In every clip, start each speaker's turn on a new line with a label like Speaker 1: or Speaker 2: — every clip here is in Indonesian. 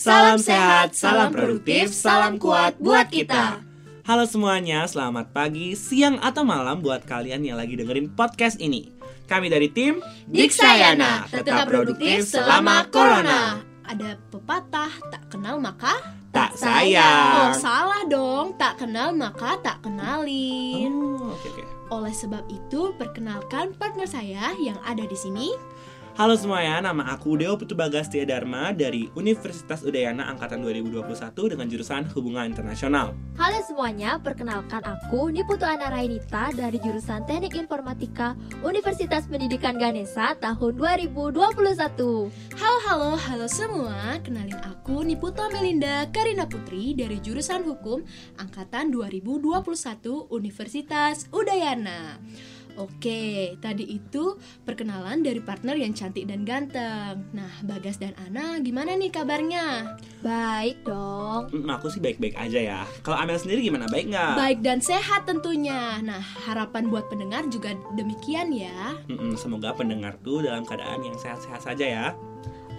Speaker 1: Salam sehat, salam produktif, salam kuat buat kita.
Speaker 2: Halo semuanya, selamat pagi, siang, atau malam buat kalian yang lagi dengerin podcast ini. Kami dari tim
Speaker 1: Diksayana, tetap produktif selama corona.
Speaker 3: Ada pepatah, tak kenal maka
Speaker 2: tak
Speaker 3: Oh
Speaker 2: sayang.
Speaker 3: salah dong, tak kenal maka tak kenalin
Speaker 2: Oh, oke oke.
Speaker 3: Oleh sebab itu, perkenalkan partner saya yang ada di sini
Speaker 2: Halo semuanya, nama aku Deo Putu Bagastia Dharma dari Universitas Udayana Angkatan 2021 dengan jurusan Hubungan Internasional.
Speaker 4: Halo semuanya, perkenalkan aku Niputu Ana Rainita dari jurusan Teknik Informatika Universitas Pendidikan Ganesa tahun 2021.
Speaker 3: Halo halo halo semua, kenalin aku Niputa Melinda Karina Putri dari jurusan Hukum Angkatan 2021 Universitas Udayana Oke, tadi itu perkenalan dari partner yang cantik dan ganteng Nah, Bagas dan Ana gimana nih kabarnya?
Speaker 4: Baik dong.
Speaker 2: Hmm, aku sih baik-baik aja ya. Kalau Amel sendiri gimana? Baik nggak?
Speaker 3: Baik dan sehat tentunya Nah, harapan buat pendengar juga demikian ya
Speaker 2: Mm-mm, semoga pendengar tuh dalam keadaan yang sehat-sehat saja ya.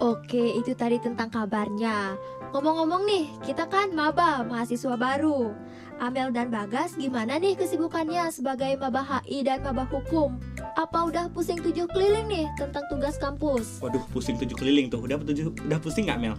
Speaker 4: Oke, itu tadi tentang kabarnya. Ngomong-ngomong nih, kita kan maba, mahasiswa baru. Amel dan Bagas gimana nih kesibukannya sebagai maba HI dan maba hukum? Apa udah pusing tujuh keliling nih tentang tugas kampus?
Speaker 2: Waduh, pusing tujuh keliling tuh. Udah tujuh, udah pusing nggak Mel?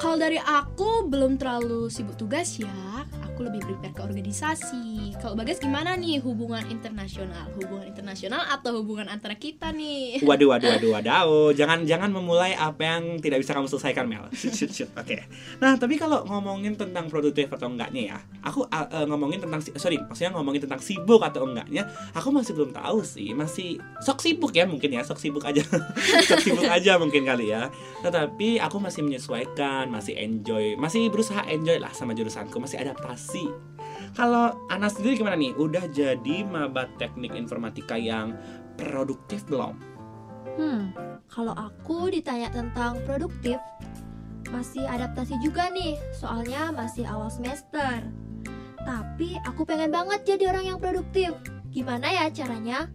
Speaker 3: Kalau dari aku belum terlalu sibuk tugas ya. Aku lebih prepare ke organisasi. Kalau Bagas gimana nih hubungan internasional? Hubungan internasional atau hubungan antara kita nih?
Speaker 2: Waduh, waduh, waduh, waduh. Jangan, jangan memulai apa yang tidak bisa kamu selesaikan Mel. Shoot, shoot, shoot. Oke. Nah, tapi kalau ngomongin tentang produktif atau enggaknya ya, aku uh, ngomongin tentang si- sorry, maksudnya ngomongin tentang sibuk atau enggaknya, aku masih belum tahu sih. Masih sok sibuk ya mungkin ya, sok sibuk aja, sok sibuk aja mungkin kali ya. Tetapi aku masih menyesuaikan, masih enjoy, masih berusaha enjoy lah sama jurusanku, masih adaptasi. Kalau Ana sendiri gimana nih? Udah jadi maba teknik informatika yang produktif belum?
Speaker 4: Hmm, kalau aku ditanya tentang produktif, masih adaptasi juga nih, soalnya masih awal semester. Tapi aku pengen banget jadi orang yang produktif. Gimana ya caranya?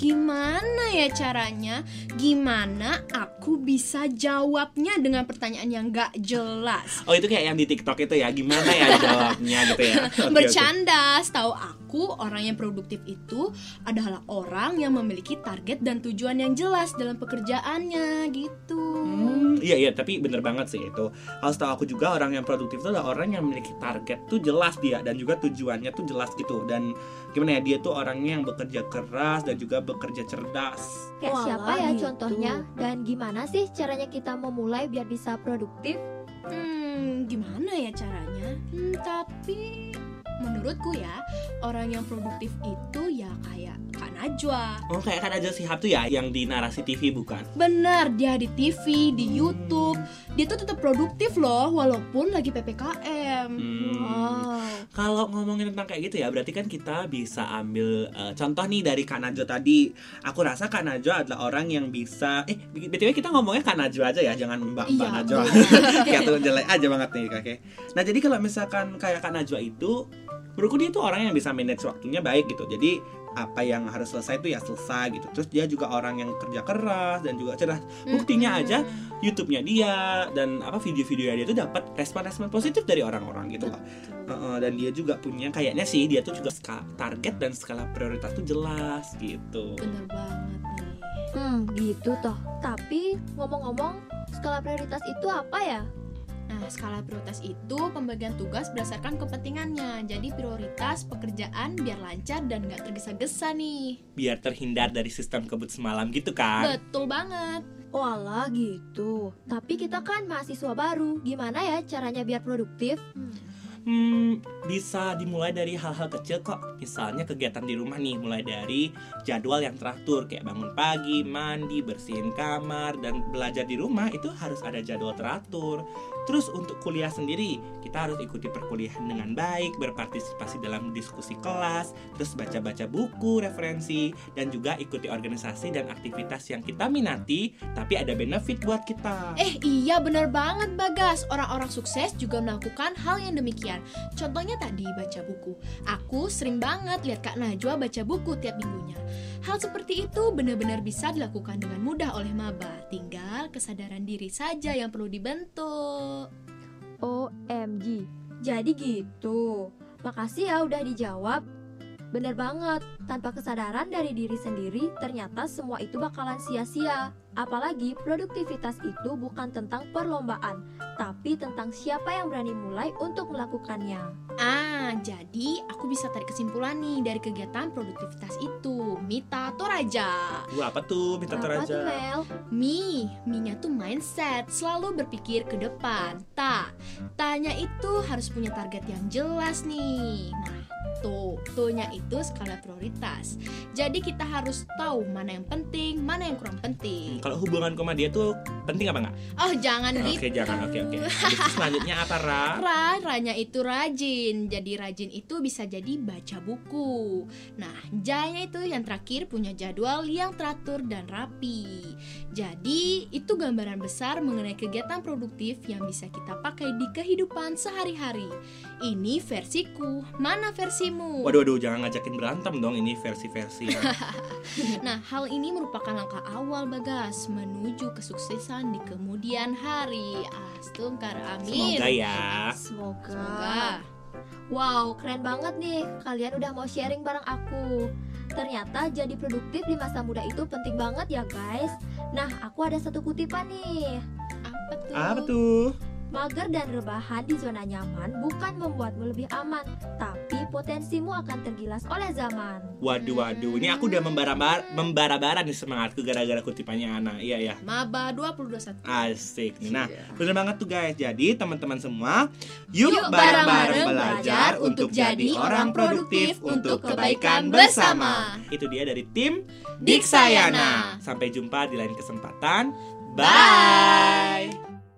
Speaker 3: Gimana ya caranya? Gimana aku bisa jawabnya dengan pertanyaan yang gak jelas?
Speaker 2: Oh itu kayak yang di TikTok itu ya Gimana ya jawabnya gitu ya.
Speaker 3: Bercanda, setahu aku orang yang produktif itu adalah orang yang memiliki target dan tujuan yang jelas dalam pekerjaannya gitu.
Speaker 2: Hmm, Iya iya tapi bener banget sih itu Kalau setahu aku juga orang yang produktif itu adalah orang yang memiliki target tuh jelas dia Dan juga tujuannya tuh jelas gitu Dan gimana ya dia tuh orangnya yang bekerja keras dan juga bekerja cerdas
Speaker 4: Kayak
Speaker 3: Walah,
Speaker 4: siapa ya
Speaker 3: gitu.
Speaker 4: contohnya? Dan gimana sih caranya kita memulai biar bisa produktif?
Speaker 3: Hmm, gimana ya caranya? Hmm, tapi menurutku ya orang yang produktif itu ya kayak Kak Najwa.
Speaker 2: Oh kayak kan aja Sihab tuh ya yang di narasi TV bukan?
Speaker 3: Benar, dia di TV, di
Speaker 2: Hmm.
Speaker 3: YouTube, dia tuh tetap produktif loh walaupun lagi PPKM.
Speaker 2: Hmm.
Speaker 4: Wow.
Speaker 2: Kalau ngomongin tentang kayak gitu ya, berarti kan kita bisa ambil eh, contoh nih dari Kak Najwa tadi. Aku rasa Kak Najwa adalah orang yang bisa eh btw kita ngomongnya Kak Najwa aja ya, jangan Mbak Mbak
Speaker 3: Iya,
Speaker 2: Najwa. kayak tuh jelek aja banget nih kakek. Nah jadi kalau misalkan kayak Kak Najwa itu, menurutku dia tuh orang yang bisa manage waktunya baik gitu. Jadi apa yang harus selesai itu ya selesai gitu. Terus dia juga orang yang kerja keras dan juga cerdas. Buktinya aja YouTube-nya dia dan apa video-video dia tuh dapat respon-respon positif dari orang-orang gitu loh. Heeh, dan dia juga punya kayaknya sih dia tuh juga skala target dan skala prioritas tuh jelas gitu.
Speaker 3: Bener banget nih.
Speaker 4: Hmm, gitu toh. Tapi ngomong-ngomong, skala prioritas itu apa ya?
Speaker 3: Nah, skala prioritas itu pembagian tugas berdasarkan kepentingannya. Jadi prioritas pekerjaan biar lancar dan nggak tergesa-gesa nih.
Speaker 2: Biar terhindar dari sistem kebut semalam gitu kan.
Speaker 3: Betul banget.
Speaker 4: Walah gitu. Tapi kita kan mahasiswa baru. Gimana ya caranya biar produktif?
Speaker 2: Hmm, bisa dimulai dari hal-hal kecil kok. Misalnya kegiatan di rumah nih, mulai dari jadwal yang teratur kayak bangun pagi, mandi, bersihin kamar dan belajar di rumah itu harus ada jadwal teratur. Terus untuk kuliah sendiri, kita harus ikuti perkuliahan dengan baik, berpartisipasi dalam diskusi kelas, terus baca-baca buku, referensi, dan juga ikuti organisasi dan aktivitas yang kita minati, tapi ada benefit buat kita.
Speaker 3: Eh iya bener banget Bagas Orang-orang sukses juga melakukan hal yang demikian. Contohnya tadi baca buku. Aku sering banget lihat Kak Najwa baca buku tiap minggunya. Hal seperti itu benar-benar bisa dilakukan dengan mudah oleh maba. Tinggal kesadaran diri saja yang perlu dibentuk.
Speaker 4: OMG. Jadi gitu. Makasih ya udah dijawab. Bener banget, tanpa kesadaran dari diri sendiri, ternyata semua itu bakalan sia-sia. Apalagi produktivitas itu bukan tentang perlombaan, tapi tentang siapa yang berani mulai untuk melakukannya.
Speaker 3: Ah, jadi aku bisa tarik kesimpulan nih dari kegiatan produktivitas itu. Mita Toraja.
Speaker 2: Wah, apa tuh minta
Speaker 4: Apa tuh? Mel?
Speaker 3: Mi, Mi-nya tuh mindset, selalu berpikir ke depan. Ta, tanya itu harus punya target yang jelas nih. Nah, tuh, tuh-nya itu skala prioritas. Jadi kita harus tahu mana yang penting, mana yang kurang penting.
Speaker 2: Hmm, Kalau hubungan sama dia tuh penting apa enggak?
Speaker 3: Oh, jangan
Speaker 2: Oke,
Speaker 3: gitu.
Speaker 2: jangan. Oke, oke. Selanjutnya apa, Ra?
Speaker 3: Ra, ranya itu rajin. Jadi rajin itu bisa jadi baca buku. Nah, janya itu yang terakhir punya jadwal yang teratur dan rapi. Jadi, itu gambaran besar mengenai kegiatan produktif yang bisa kita pakai di kehidupan sehari-hari. Ini versiku. Mana versimu?
Speaker 2: Waduh, waduh, jangan ngajakin berantem dong ini versi-versi. ya.
Speaker 3: Nah, hal ini merupakan langkah awal Bagas menuju kesuksesan di kemudian hari. Astungkar amin.
Speaker 2: Semoga ya.
Speaker 4: Semoga.
Speaker 3: Semoga.
Speaker 4: Wow, keren banget nih. Kalian udah mau sharing bareng aku. Ternyata jadi produktif di masa muda itu penting banget ya, guys. Nah, aku ada satu kutipan nih.
Speaker 3: Apa tuh?
Speaker 2: Apa tuh?
Speaker 4: Mager dan rebahan di zona nyaman bukan membuatmu lebih aman, tapi potensimu akan tergilas oleh zaman.
Speaker 2: Waduh, waduh. Ini aku udah membara-bara, membara-bara nih semangatku gara-gara kutipannya Ana. Iya, ya.
Speaker 3: Maba 2021.
Speaker 2: Asik nih. Nah, bener banget tuh guys. Jadi teman-teman semua, yuk,
Speaker 3: Yuk
Speaker 2: bareng-bareng
Speaker 3: bareng-bareng
Speaker 2: belajar untuk jadi orang produktif untuk kebaikan bersama. Itu dia dari tim
Speaker 3: Diksayana.
Speaker 2: Sampai jumpa di lain kesempatan.
Speaker 3: Bye.
Speaker 2: Bye.